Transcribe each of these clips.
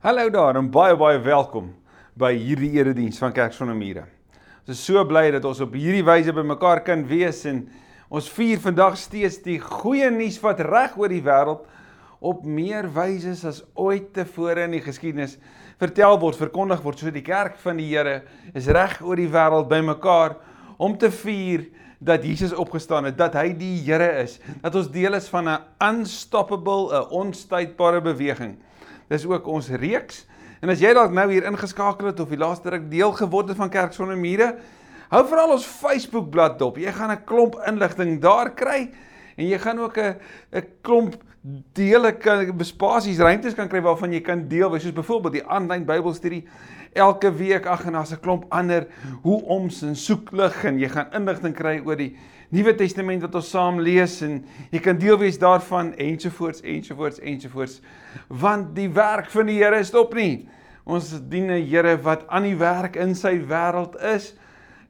Hallo daar en baie baie welkom by hierdie erediens van Kerk sonder mure. Ons is so bly dat ons op hierdie wyse bymekaar kan wees en ons vier vandag steeds die goeie nuus wat reg oor die wêreld op meer wyse as ooit tevore in die geskiedenis vertel word, verkondig word. So die kerk van die Here is reg oor die wêreld bymekaar om te vier dat Jesus opgestaan het, dat hy die Here is, dat ons deel is van 'n unstoppable, 'n onstuitbare beweging Dis ook ons reeks. En as jy dalk nou hier ingeskakel het of die laaste ruk deel geword het van Kerk sonder mure, hou veral ons Facebook bladsy dop. Jy gaan 'n klomp inligting daar kry en jy gaan ook 'n 'n klomp dele kan bespasies ruimtes kan kry waarvan jy kan deel, soos byvoorbeeld die aanlyn Bybelstudie elke week ag en daar's 'n klomp ander hoe oms en soek lig en jy gaan inligting kry oor die Nuwe Testament wat ons saam lees en jy kan deel wees daarvan ensovoorts ensovoorts ensovoorts want die werk van die Here stop nie. Ons dien 'n Here wat aan die werk in sy wêreld is.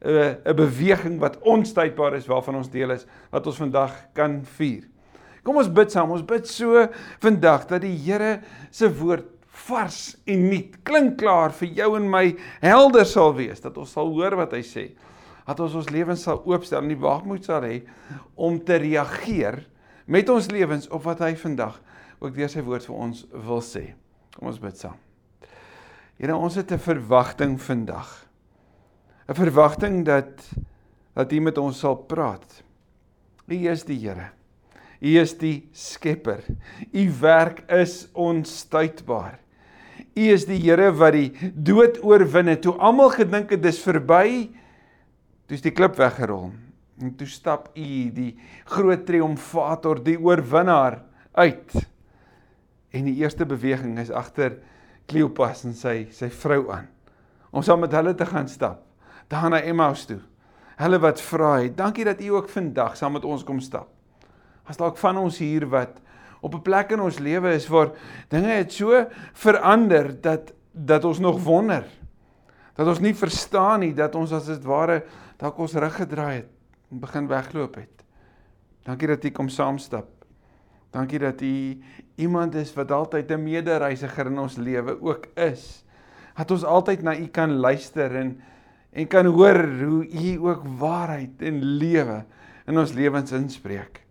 'n 'n beweging wat onstuitbaar is waarvan ons deel is wat ons vandag kan vier. Kom ons bid saam. Ons bid so vandag dat die Here se woord vars en nuut klink klaar vir jou en my helder sal wees dat ons sal hoor wat hy sê dat ons ons lewens sal oopstel en die waagmoed sal hê om te reageer met ons lewens op wat hy vandag ook deur sy woord vir ons wil sê. Kom ons bid saam. Here, ons het 'n verwagting vandag. 'n Verwagting dat dat U met ons sal praat. U is die Here. U is die Skepper. U werk is onstuitbaar. U is die Here wat die dood oorwin het. Toe almal gedink het dis verby, Toe is die klip weggerol. En toe stap u die groot triomfator, die oorwinnaar uit. En die eerste beweging is agter Kleopas en sy sy vrou aan. Om saam met hulle te gaan stap daar na Emmaus toe. Hulle wat vra het, dankie dat u ook vandag saam met ons kom stap. As dalk van ons hier wat op 'n plek in ons lewe is waar dinge het so verander dat dat ons nog wonder. Dat ons nie verstaan nie dat ons as dit ware dalk ons rug gedraai het en begin wegloop het. Dankie dat u kom saamstap. Dankie dat u iemand is wat altyd 'n medereisiger in ons lewe ook is. Dat ons altyd na u kan luister en en kan hoor hoe u ook waarheid en lewe in ons lewens inspreek.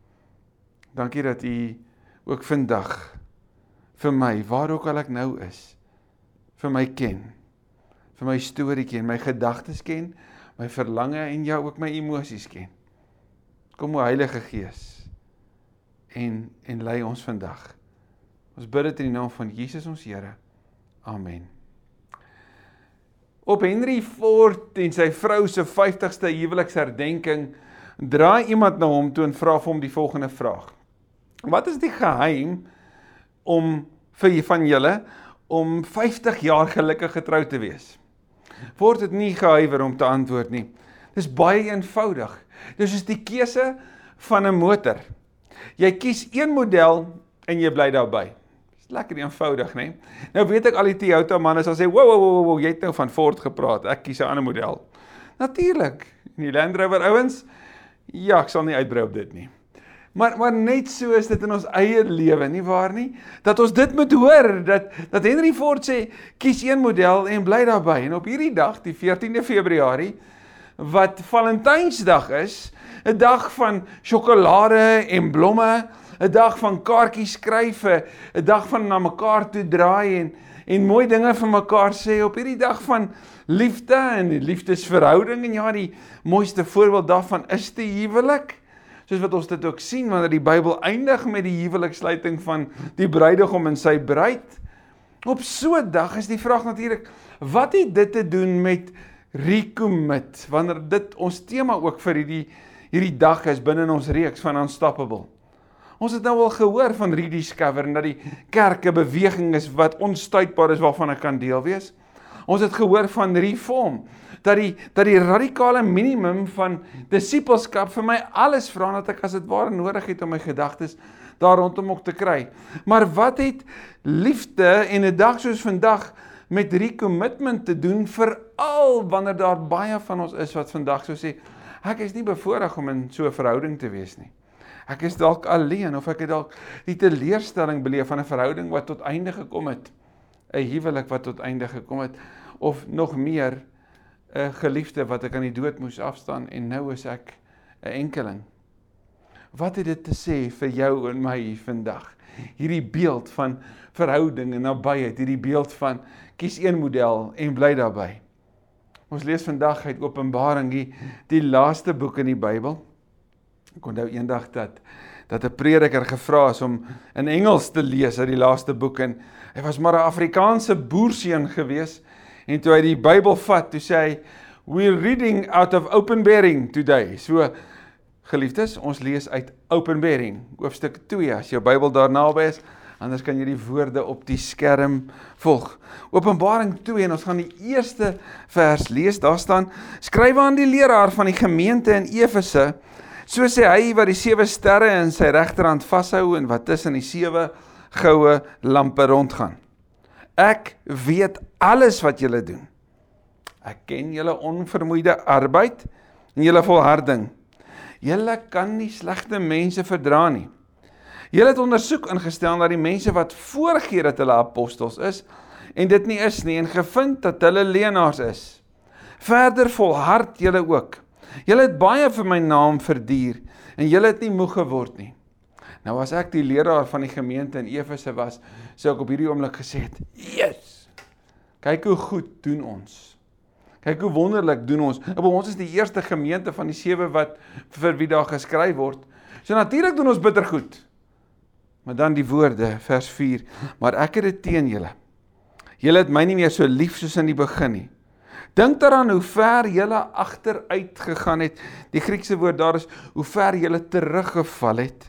Dankie dat u ook vandag vir my, waar ook al ek nou is, vir my ken. Vir my storie ken, my gedagtes ken, my verlange en jou ook my emosies ken. Kom o Heilige Gees en en lei ons vandag. Ons bid dit in die naam van Jesus ons Here. Amen. Op Henry Ford en sy vrou se 50ste huweliksherdenking draai iemand na hom toe en vra vir hom die volgende vraag. Wat is die geheim om vir van julle om 50 jaar gelukkig getrou te wees? Word dit nie gehuiwer om te antwoord nie. Dis baie eenvoudig. Dis is die keuse van 'n motor. Jy kies een model en jy bly daarbey. Dis lekker eenvoudig, nê? Nou weet ek al die Toyota manne sal sê, "Wo wo wo wo, jy het nou van Ford gepraat. Ek kies 'n ander model." Natuurlik. En die Land Rover ouens, ja, ek sal nie uitbrei op dit nie. Maar maar net so is dit in ons eie lewe, nie waar nie? Dat ons dit moet hoor dat dat Henry Ford sê kies een model en bly daarbey. En op hierdie dag, die 14de Februarie, wat Valentynsdag is, 'n dag van sjokolade en blomme, 'n dag van kaartjies skryf, 'n dag van na mekaar toe draai en en mooi dinge vir mekaar sê op hierdie dag van liefde en liefdesverhouding en ja, die mooiste voorbeeld daarvan is die huwelik soos wat ons dit ook sien wanneer die Bybel eindig met die huweliksluiting van die bruidegom en sy bruid. Op so 'n dag is die vraag natuurlik, wat het dit te doen met recommit? Wanneer dit ons tema ook vir hierdie hierdie dag is binne ons reeks van unstoppable. Ons het nou al gehoor van rediscover en dat die kerke beweging is wat onstuitbaar is waarvan ek kan deel wees. Ons het gehoor van reform dat die dat die radikale minimum van disippelskap vir my alles vra dat ek as dit ware nodig het om my gedagtes daar rondom ook te kry. Maar wat het liefde en 'n dag soos vandag met recommitment te doen veral wanneer daar baie van ons is wat vandag so sê ek is nie bevoorreg om in so 'n verhouding te wees nie. Ek is dalk alleen of ek het dalk die teleurstelling beleef van 'n verhouding wat tot einde gekom het 'n huwelik wat tot einde gekom het of nog meer 'n geliefde wat ek aan die dood moes afstaan en nou is ek 'n enkeling. Wat het dit te sê vir jou en my vandag? Hierdie beeld van verhouding en nabyheid, hierdie beeld van kies een model en bly daarbey. Ons lees vandag uit Openbaring, die, die laaste boek in die Bybel. Ek onthou eendag dat dat 'n prediker gevra is om in Engels te lees uit die laaste boek en hy was maar 'n Afrikaanse boerseun gewees en toe hy die Bybel vat, toe sê hy we're reading out of Openbaring today. So geliefdes, ons lees uit Openbaring, hoofstuk 2 as jou Bybel daar naby is. Anders kan jy die woorde op die skerm volg. Openbaring 2 en ons gaan die eerste vers lees. Daar staan: Skryf aan die leraar van die gemeente in Efese So sê hy wat die sewe sterre in sy regterhand vashou en wat tussen die sewe goue lampe rondgaan. Ek weet alles wat julle doen. Ek ken julle onvermoeide arbeid en julle volharding. Julle kan nie slegte mense verdra nie. Julle het ondersoek ingestel na die mense wat voorgee dat hulle apostels is en dit nie is nie en gevind dat hulle leenaars is. Verder volhard julle ook Julle het baie vir my naam verduur en julle het nie moeg geword nie. Nou as ek die leraar van die gemeente in Efese was, sou ek op hierdie oomblik gesê het: "Jesus. Kyk hoe goed doen ons. Kyk hoe wonderlik doen ons. Op ons is die eerste gemeente van die sewe wat vir wie daar geskryf word. So natuurlik doen ons bitter goed. Maar dan die woorde vers 4, maar ek het dit teen julle. Julle het my nie meer so lief soos in die begin nie. Dink daaraan hoe ver jy agteruit gegaan het. Die Griekse woord daar is hoe ver jy teruggeval het.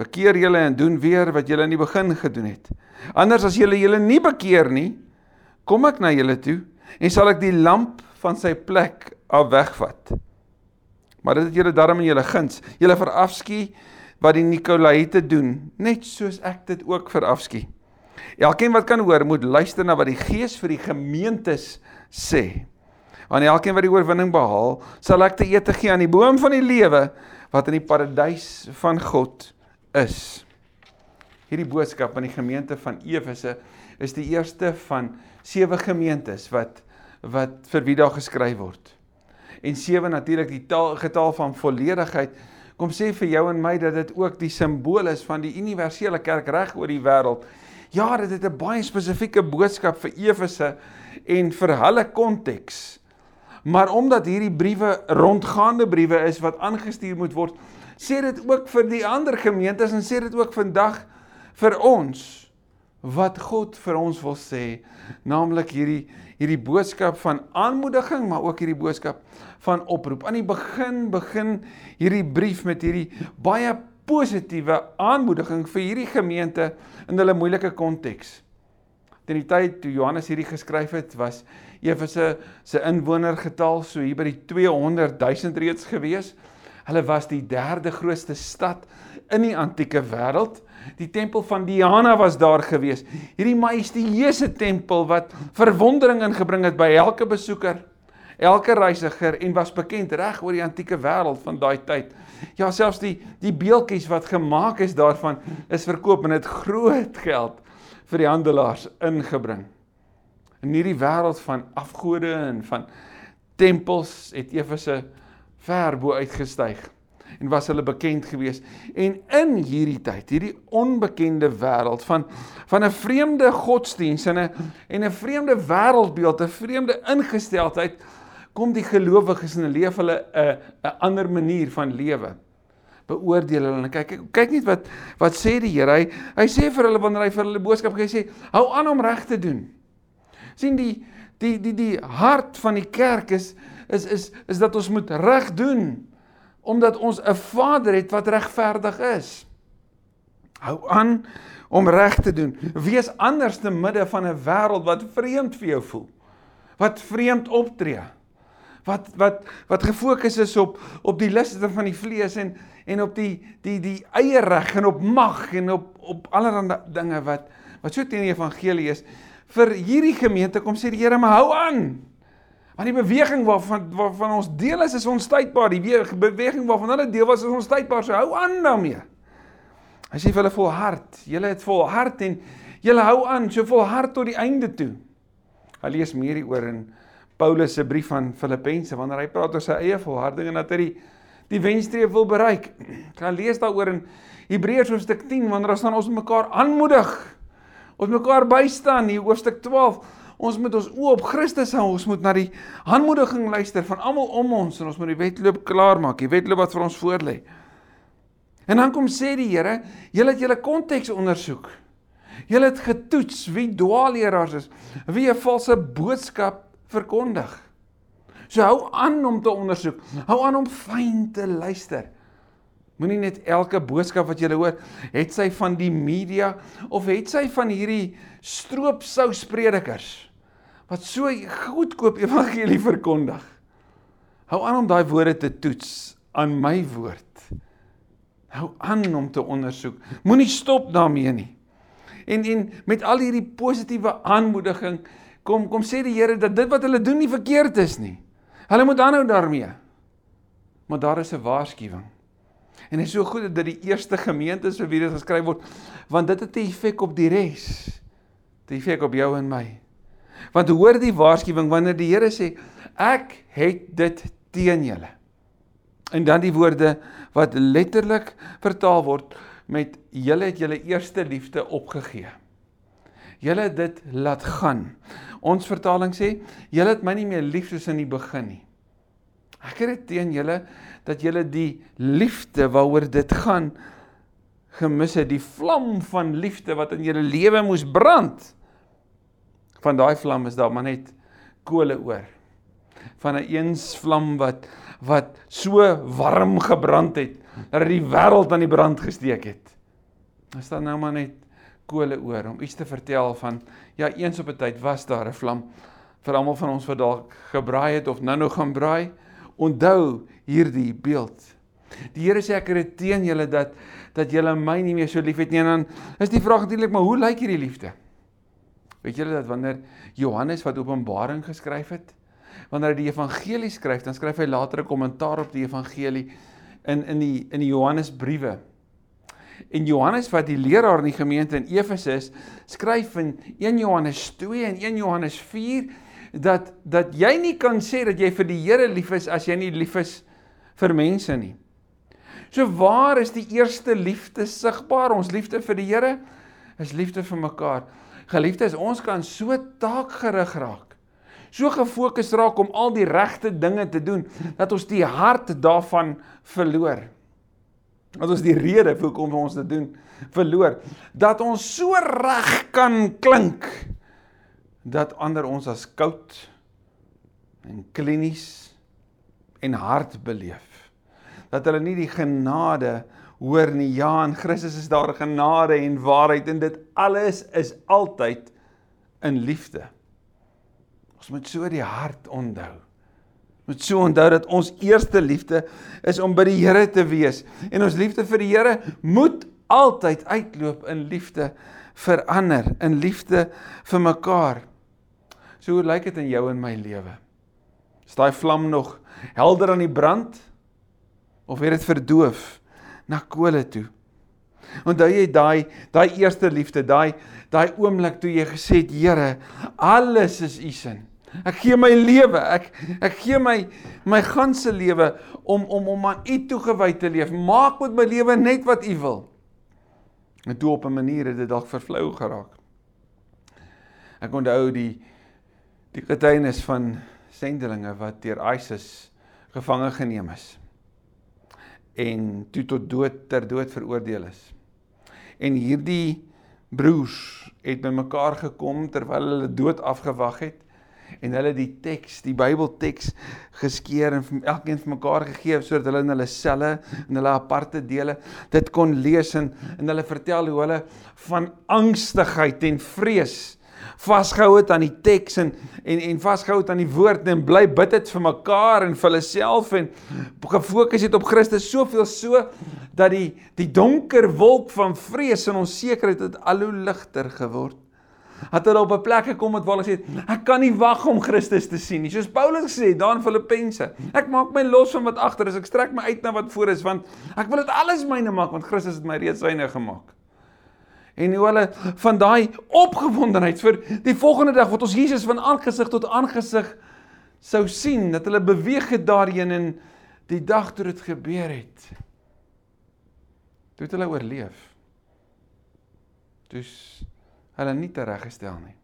Bekeer julle en doen weer wat julle in die begin gedoen het. Anders as julle julle nie bekeer nie, kom ek na julle toe en sal ek die lamp van sy plek af wegvat. Maar dit het julle darm in julle guns. Julle verafskie wat die Nikolaïte doen, net soos ek dit ook verafskie. Elkeen wat kan hoor, moet luister na wat die Gees vir die gemeentes sê. Aan elkeen wat die oorwinning behaal, sal ek te ete gee aan die boom van die lewe wat in die paradys van God is. Hierdie boodskap aan die gemeente van Efese is die eerste van sewe gemeentes wat wat vir wie daar geskryf word. En sewe natuurlik die taal, getal van volledigheid kom sê vir jou en my dat dit ook die simbool is van die universele kerk reg oor die wêreld. Ja, dit het 'n baie spesifieke boodskap vir Efese en vir hulle konteks. Maar omdat hierdie briewe rondgaande briewe is wat aangestuur moet word, sê dit ook vir die ander gemeentes en sê dit ook vandag vir ons wat God vir ons wil sê, naamlik hierdie hierdie boodskap van aanmoediging, maar ook hierdie boodskap van oproep. Aan die begin begin hierdie brief met hierdie baie positiewe aanmoediging vir hierdie gemeente in hulle moeilike konteks. Ten die tyd toe Johannes hierdie geskryf het, was Efese se inwonergetal so hier by die 200 000 reeds gewees. Hulle was die derde grootste stad in die antieke wêreld. Die tempel van Diana was daar gewees. Hierdie majestueuse tempel wat verwondering ingebring het by elke besoeker, elke reisiger en was bekend reg oor die antieke wêreld van daai tyd. Ja, selfs die die beeldjies wat gemaak is daarvan is verkoop en dit groot geld vir die handelaars ingebring. In hierdie wêreld van afgode en van tempels het Efese ver bo uitgestyg en was hulle bekend gewees. En in hierdie tyd hierdie onbekende wêreld van van 'n vreemde godsdiens en 'n en 'n vreemde wêreldbeeld 'n vreemde ingesteldheid kom die gelowiges en leef hulle 'n 'n ander manier van lewe beoordeel hulle. En kyk kyk net wat wat sê die Here. Hy hy sê vir hulle wanneer hy vir hulle boodskap gee sê hou aan om reg te doen. Sien die die die die hart van die kerk is is is is dat ons moet reg doen omdat ons 'n Vader het wat regverdig is. Hou aan om reg te doen. Wees anders te midde van 'n wêreld wat vreemd vir jou voel wat vreemd optree wat wat wat gefokus is op op die luste van die vlees en en op die die die eie reg en op mag en op op allerlei dinge wat wat so teen die evangelie is. Vir hierdie gemeente kom sê die Here maar hou aan want die beweging waarvan waarvan ons deel is is onstuitbaar die beweging waarvan hulle deel was is onstuitbaar so hou aan daarmee hy sê vir hulle volhard julle het volhard en Julle hou aan so volhard tot die einde toe. Hy lees meer hieroor in Paulus se brief aan Filippense wanneer hy praat oor sy eie volharding en dat hy die, die wenstreep wil bereik. Gaan lees daaroor in Hebreërs hoofstuk 10 wanneer ons dan ons mekaar aanmoedig. Ons mekaar bystaan hier hoofstuk 12. Ons moet ons oë op Christus hou. Ons moet na die aanmoediging luister van almal om ons en ons moet die wedloop klaar maak. Die wedloop wat vir ons voorlê. En dan kom sê die Here, julle het julle konteks ondersoek. Julle het getoets wie dwaalleraars is, wie 'n valse boodskap verkondig. So hou aan om te ondersoek. Hou aan om fyn te luister. Moenie net elke boodskap wat jy hoor, het sy van die media of het sy van hierdie stroopsous predikers wat so goedkoop evangelie verkondig. Hou aan om daai woorde te toets aan my woord. Hou aan om te ondersoek. Moenie stop daarmee nie. En en met al hierdie positiewe aanmoediging kom kom sê die Here dat dit wat hulle doen nie verkeerd is nie. Hulle moet aanhou daarmee. Maar daar is 'n waarskuwing. En dit is so goed dat die eerste gemeente vir wie dit geskryf word, want dit het 'n effek op die res. Dit effek op jou en my. Want hoor die waarskuwing wanneer die Here sê ek het dit teen julle. En dan die woorde wat letterlik vertaal word met julle het julle eerste liefde opgegee. Julle dit laat gaan. Ons vertaling sê julle het my nie meer lief soos in die begin nie. Ek het dit teen julle dat julle die liefde waaroor dit gaan gemis het, die vlam van liefde wat in julle lewe moes brand. Van daai vlam is daar maar net kole oor. Van 'n eens vlam wat wat so warm gebrand het dat dit die wêreld aan die brand gesteek het. Is daar nou maar net kole oor om iets te vertel van ja eens op 'n tyd was daar 'n vlam vir almal van ons wat dalk gebraai het of nou nog gaan braai. Onthou hierdie beeld. Die Here sê ek het teen julle dat dat julle my nie meer so liefhet nie en dan is die vraag natuurlik maar hoe lyk hierdie liefde? Weet julle dat wanneer Johannes wat Openbaring geskryf het, wanneer hy die evangelie skryf, dan skryf hy later 'n kommentaar op die evangelie in in die in die Johannesbriewe. En Johannes wat die leraar in die gemeente in Efese skryf in 1 Johannes 2 en 1 Johannes 4 dat dat jy nie kan sê dat jy vir die Here lief is as jy nie lief is vir mense nie. So waar is die eerste liefde sigbaar? Ons liefde vir die Here is liefde vir mekaar. Geliefdes, ons kan so taakgerig raak so gefokus raak om al die regte dinge te doen dat ons die hart daarvan verloor. Dat ons die rede vir hoekom ons dit doen verloor. Dat ons so reg kan klink dat ander ons as koud en klinies en hard beleef. Dat hulle nie die genade hoor nie. Ja, in Christus is daar genade en waarheid en dit alles is altyd in liefde. Ons moet so die hart onthou. Moet so onthou dat ons eerste liefde is om by die Here te wees en ons liefde vir die Here moet altyd uitloop in liefde vir ander, in liefde vir mekaar. So hoe lyk dit in jou en my lewe? Is daai vlam nog helder aan die brand of het dit verdoof na kole toe? Onthou jy daai daai eerste liefde, daai daai oomblik toe jy gesê het Here, alles is U sin. Ek gee my lewe. Ek ek gee my my ganse lewe om om om aan U toegewy te leef. Maak met my lewe net wat U wil. En toe op 'n manier het dit dalk vervlou geraak. Ek onthou die die getuienis van sendelinge wat deur ISIS gevange geneem is en toe tot dood ter dood veroordeel is. En hierdie broers het bymekaar gekom terwyl hulle dood afgewag het en hulle die teks, die Bybelteks geskeur en elkeen vir mekaar gegee sodat hulle in hulle selle en hulle aparte dele dit kon lees en, en hulle vertel hoe hulle van angstigheid en vrees vasgehou het aan die teks en en en vasgehou het aan die woord en bly bid dit vir mekaar en vir hulle self en gefokus het op Christus soveel so dat die die donker wolk van vrees en onsekerheid het al hoe ligter geword het hulle op 'n plek gekom het waar hulle sê ek kan nie wag om Christus te sien nie. Soos Paulus gesê daar in Filippense. Ek maak my los van wat agter is. Ek strek my uit na wat voor is want ek wil dit alles myne maak want Christus het my reeds syne gemaak. En hoe hulle van daai opgewondenheid vir die volgende dag wat ons Jesus van aangesig tot aangesig sou sien, dat hulle beweeg het daarheen en die dag toe dit gebeur het. Toe het hulle oorleef. Dus hulle nie tereggestel nie.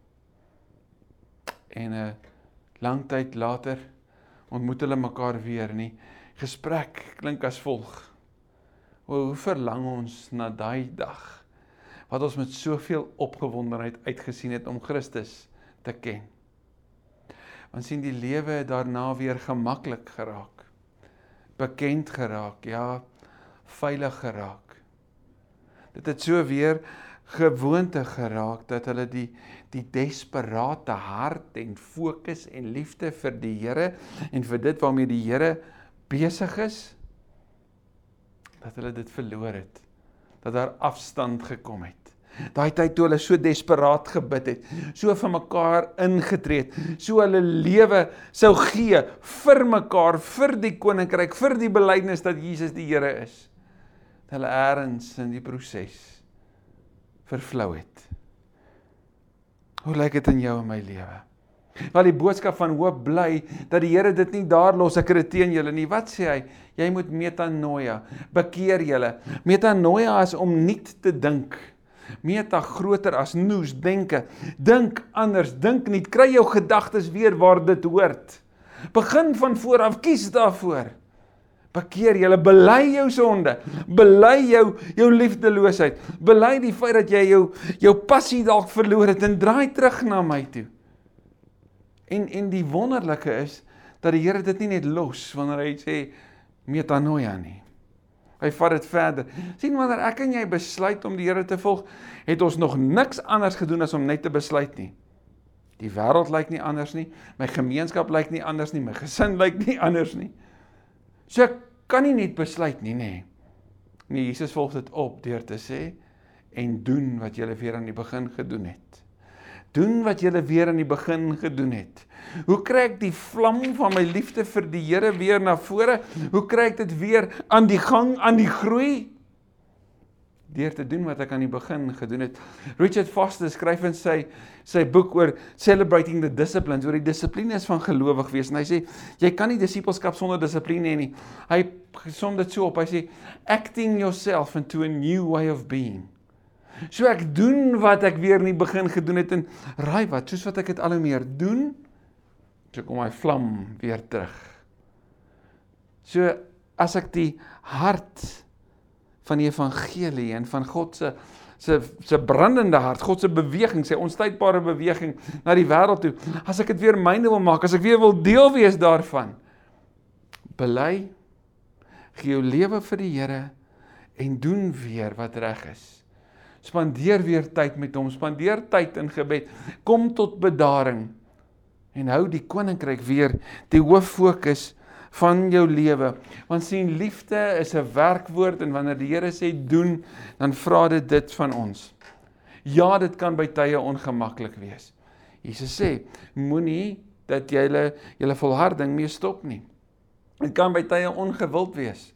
En 'n uh, lang tyd later ontmoet hulle mekaar weer nie. Gesprek klink as volg. O, hoe verlang ons na daai dag wat ons met soveel opgewondenheid uitgesien het om Christus te ken. Want sien die lewe daarna weer gemaklik geraak. Bekend geraak, ja, veilig geraak. Dit het so weer gewoonte geraak dat hulle die die desperate hart en fokus en liefde vir die Here en vir dit waarmee die Here besig is dat hulle dit verloor het dat daar afstand gekom het daai tyd toe hulle so desperaat gebid het so vir mekaar ingetree het so hulle lewe sou gee vir mekaar vir die koninkryk vir die belydenis dat Jesus die Here is hulle eers in die proses vervlou het hoe lyk dit in jou en my lewe Want die boodskap van hoop bly dat die Here dit nie daar los ek het teen julle nie. Wat sê hy? Jy moet metanoia, bekeer julle. Metanoia is om nuut te dink. Meta groter as nous denke. Dink anders, dink nie. Kry jou gedagtes weer waar dit hoort. Begin van voor af, kies daarvoor. Bekeer julle, bely jou sonde. Bely jou jou liefdeloosheid. Bely die feit dat jy jou jou passie dalk verloor het en draai terug na my toe. En en die wonderlike is dat die Here dit nie net los wanneer hy sê metanoia nie. Hy vat dit verder. sien wanneer ek en jy besluit om die Here te volg, het ons nog niks anders gedoen as om net te besluit nie. Die wêreld lyk nie anders nie, my gemeenskap lyk nie anders nie, my gesin lyk nie anders nie. So ek kan nie net besluit nie, nê. Nee, Jesus volg dit op deur te sê en doen wat jy weer aan die begin gedoen het. Doen wat jy weer aan die begin gedoen het. Hoe kry ek die vlam van my liefde vir die Here weer na vore? Hoe kry ek dit weer aan die gang, aan die groei? Deur te doen wat ek aan die begin gedoen het. Richard Foster skryf in sy sy boek oor celebrating the disciplines, oor die dissiplines van gelowig wees en hy sê jy kan nie disippelskap sonder dissipline hê nie. Hy som dit so op. Hy sê acting yourself into a new way of being. So ek doen wat ek weer nie begin gedoen het en raai wat, soos wat ek dit al hoe meer doen, so kom my vlam weer terug. So as ek die hart van die evangelie en van God se se se brandende hart, God se beweging, sy onstuitbare beweging na die wêreld toe, as ek dit weer myne wil maak, as ek weer wil deel wees daarvan, bely gee jou lewe vir die Here en doen weer wat reg is spandeer weer tyd met hom, spandeer tyd in gebed, kom tot bedaring en hou die koninkryk weer die hoof fokus van jou lewe. Want sien liefde is 'n werkwoord en wanneer die Here sê doen, dan vra dit dit van ons. Ja, dit kan by tye ongemaklik wees. Jesus sê, moenie dat jy hulle julle volharding mee stop nie. Dit kan by tye ongewild wees.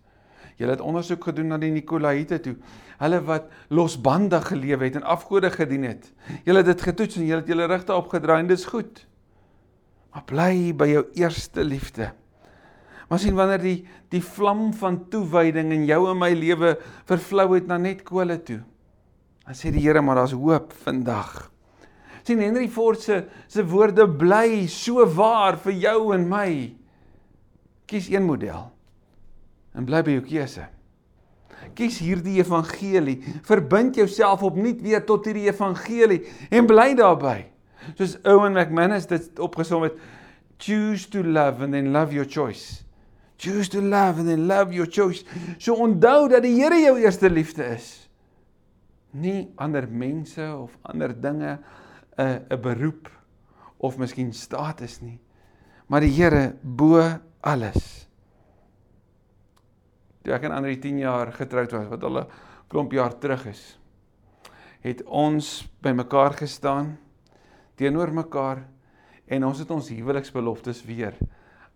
Jy het ondersoek gedoen na die Nikolaïte toe hulle wat losbandig geleef het en afgode gedien het. Julle het dit getoets en julle het julle rigte opgedraai en dis goed. Maar bly by jou eerste liefde. Maar sien wanneer die die vlam van toewyding in jou en my lewe vervlou het na net kole toe. Dan sê die Here maar daar's hoop vandag. Sien Henry Ford se se woorde bly so waar vir jou en my. Kies een model. En bly by jou keuse kies hierdie evangelie. Verbind jouself opnuut weer tot hierdie evangelie en bly daarbey. Soos Owen McManus dit opgesom het, choose to love and then love your choice. Choose to love and then love your choice. So onthou dat die Here jou eerste liefde is. Nie ander mense of ander dinge, 'n 'n beroep of miskien status nie, maar die Here bo alles toe ek en Andri 10 jaar getroud was wat al 'n klomp jaar terug is het ons bymekaar gestaan teenoor mekaar en ons het ons huweliksbeloftes weer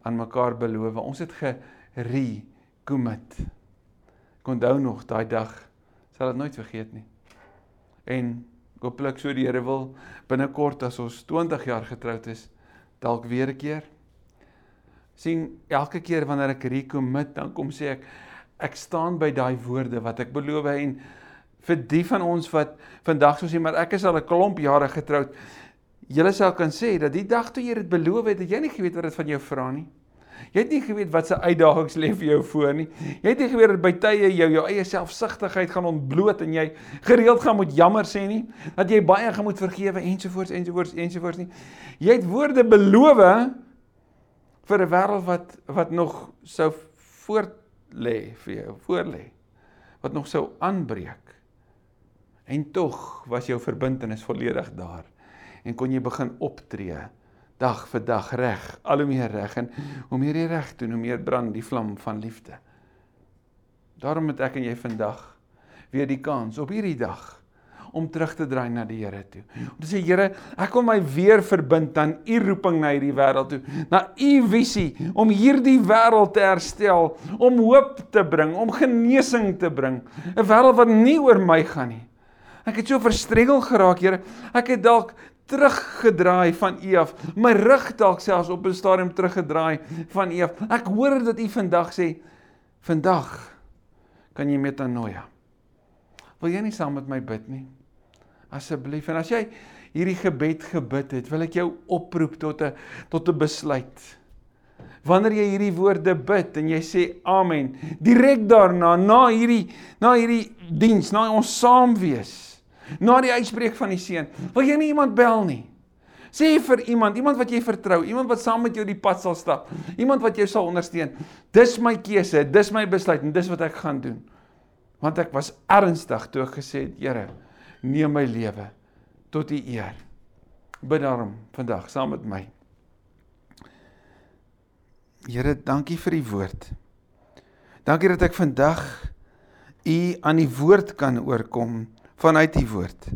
aan mekaar beloof. Ons het ge-recommit. Ek onthou nog daai dag, sal dit nooit vergeet nie. En hooplik so die Here wil binnekort as ons 20 jaar getroud is, dalk weer 'n keer. sien elke keer wanneer ek recommit, dan kom sê ek ek staan by daai woorde wat ek beloof en vir die van ons wat vandag sou sê maar ek is al 'n klomp jare getroud. Julle sal kan sê dat die dag toe jy dit beloof het, het jy nie geweet wat dit van jou vra nie. Jy het nie geweet wat se uitdagings lê vir jou voor nie. Jy het nie geweet dat by tye jou jou eie selfsugtigheid gaan ontbloot en jy gereeld gaan moet jammer sê nie, dat jy baie gaan moet vergewe ensovoorts ensovoorts ensovoorts nie. Jy het woorde beloof vir 'n wêreld wat wat nog sou voort lê vir jou, voor lê. Wat nog sou aanbreek. En tog was jou verbintenis volledig daar en kon jy begin optree dag vir dag reg, al hoe meer reg en hoe meer jy reg doen, hoe meer brand die vlam van liefde. Daarom het ek en jy vandag weer die kans op hierdie dag om terug te draai na die Here toe. Om te sê Here, ek wil my weer verbind aan u roeping na hierdie wêreld toe, na u visie om hierdie wêreld te herstel, om hoop te bring, om genesing te bring, 'n wêreld wat nie oor my gaan nie. Ek het so verstrengel geraak, Here. Ek het dalk teruggedraai van U af. My rug dalk selfs op 'n stadium teruggedraai van U af. Ek hoor dat U vandag sê, vandag kan jy metanoia. Wil jy nie saam met my bid nie? Asseblief. En as jy hierdie gebed gebid het, wil ek jou oproep tot 'n tot 'n besluit. Wanneer jy hierdie woorde bid en jy sê amen, direk daarna na hierdie na hierdie diens, na ons saam wees na die uitspreek van die seën. Wil jy nie iemand bel nie? Sê vir iemand, iemand wat jy vertrou, iemand wat saam met jou die pad sal stap, iemand wat jou sal ondersteun. Dis my keuse, dis my besluit en dis wat ek gaan doen. Want ek was ernstig toe ek gesê het, Here, neem my lewe tot U eer. Bid daarom vandag saam met my. Here, dankie vir die woord. Dankie dat ek vandag U aan die woord kan oorkom vanuit u woord.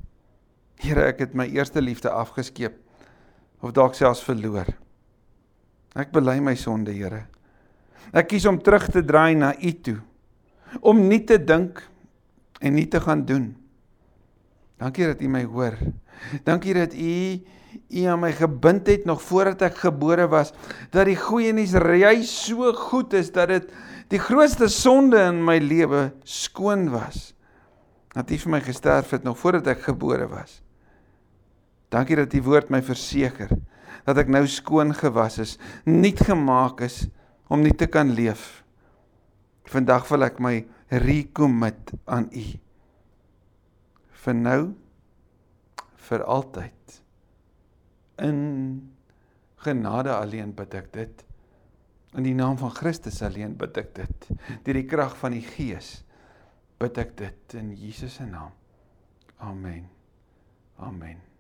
Here, ek het my eerste liefde afgeskeep of dalk selfs verloor. Ek bely my sonde, Here. Ek kies om terug te draai na u toe. Om nie te dink en nie te gaan doen. Dankie dat u my hoor. Dankie dat u u aan my gebind het nog voordat ek gebore was. Dat die goeie nuus reis so goed is dat dit die grootste sonde in my lewe skoon was dat U vir my gesterf het nog voordat ek gebore was. Dankie dat U woord my verseker dat ek nou skoon gewas is, nuut gemaak is om nie te kan leef. Vandag wil ek my recommit aan U. Vir nou vir altyd. In genade alleen bid ek dit. In die naam van Christus alleen bid ek dit. Deur die krag van die Gees bid ek dit in Jesus se naam. Amen. Amen.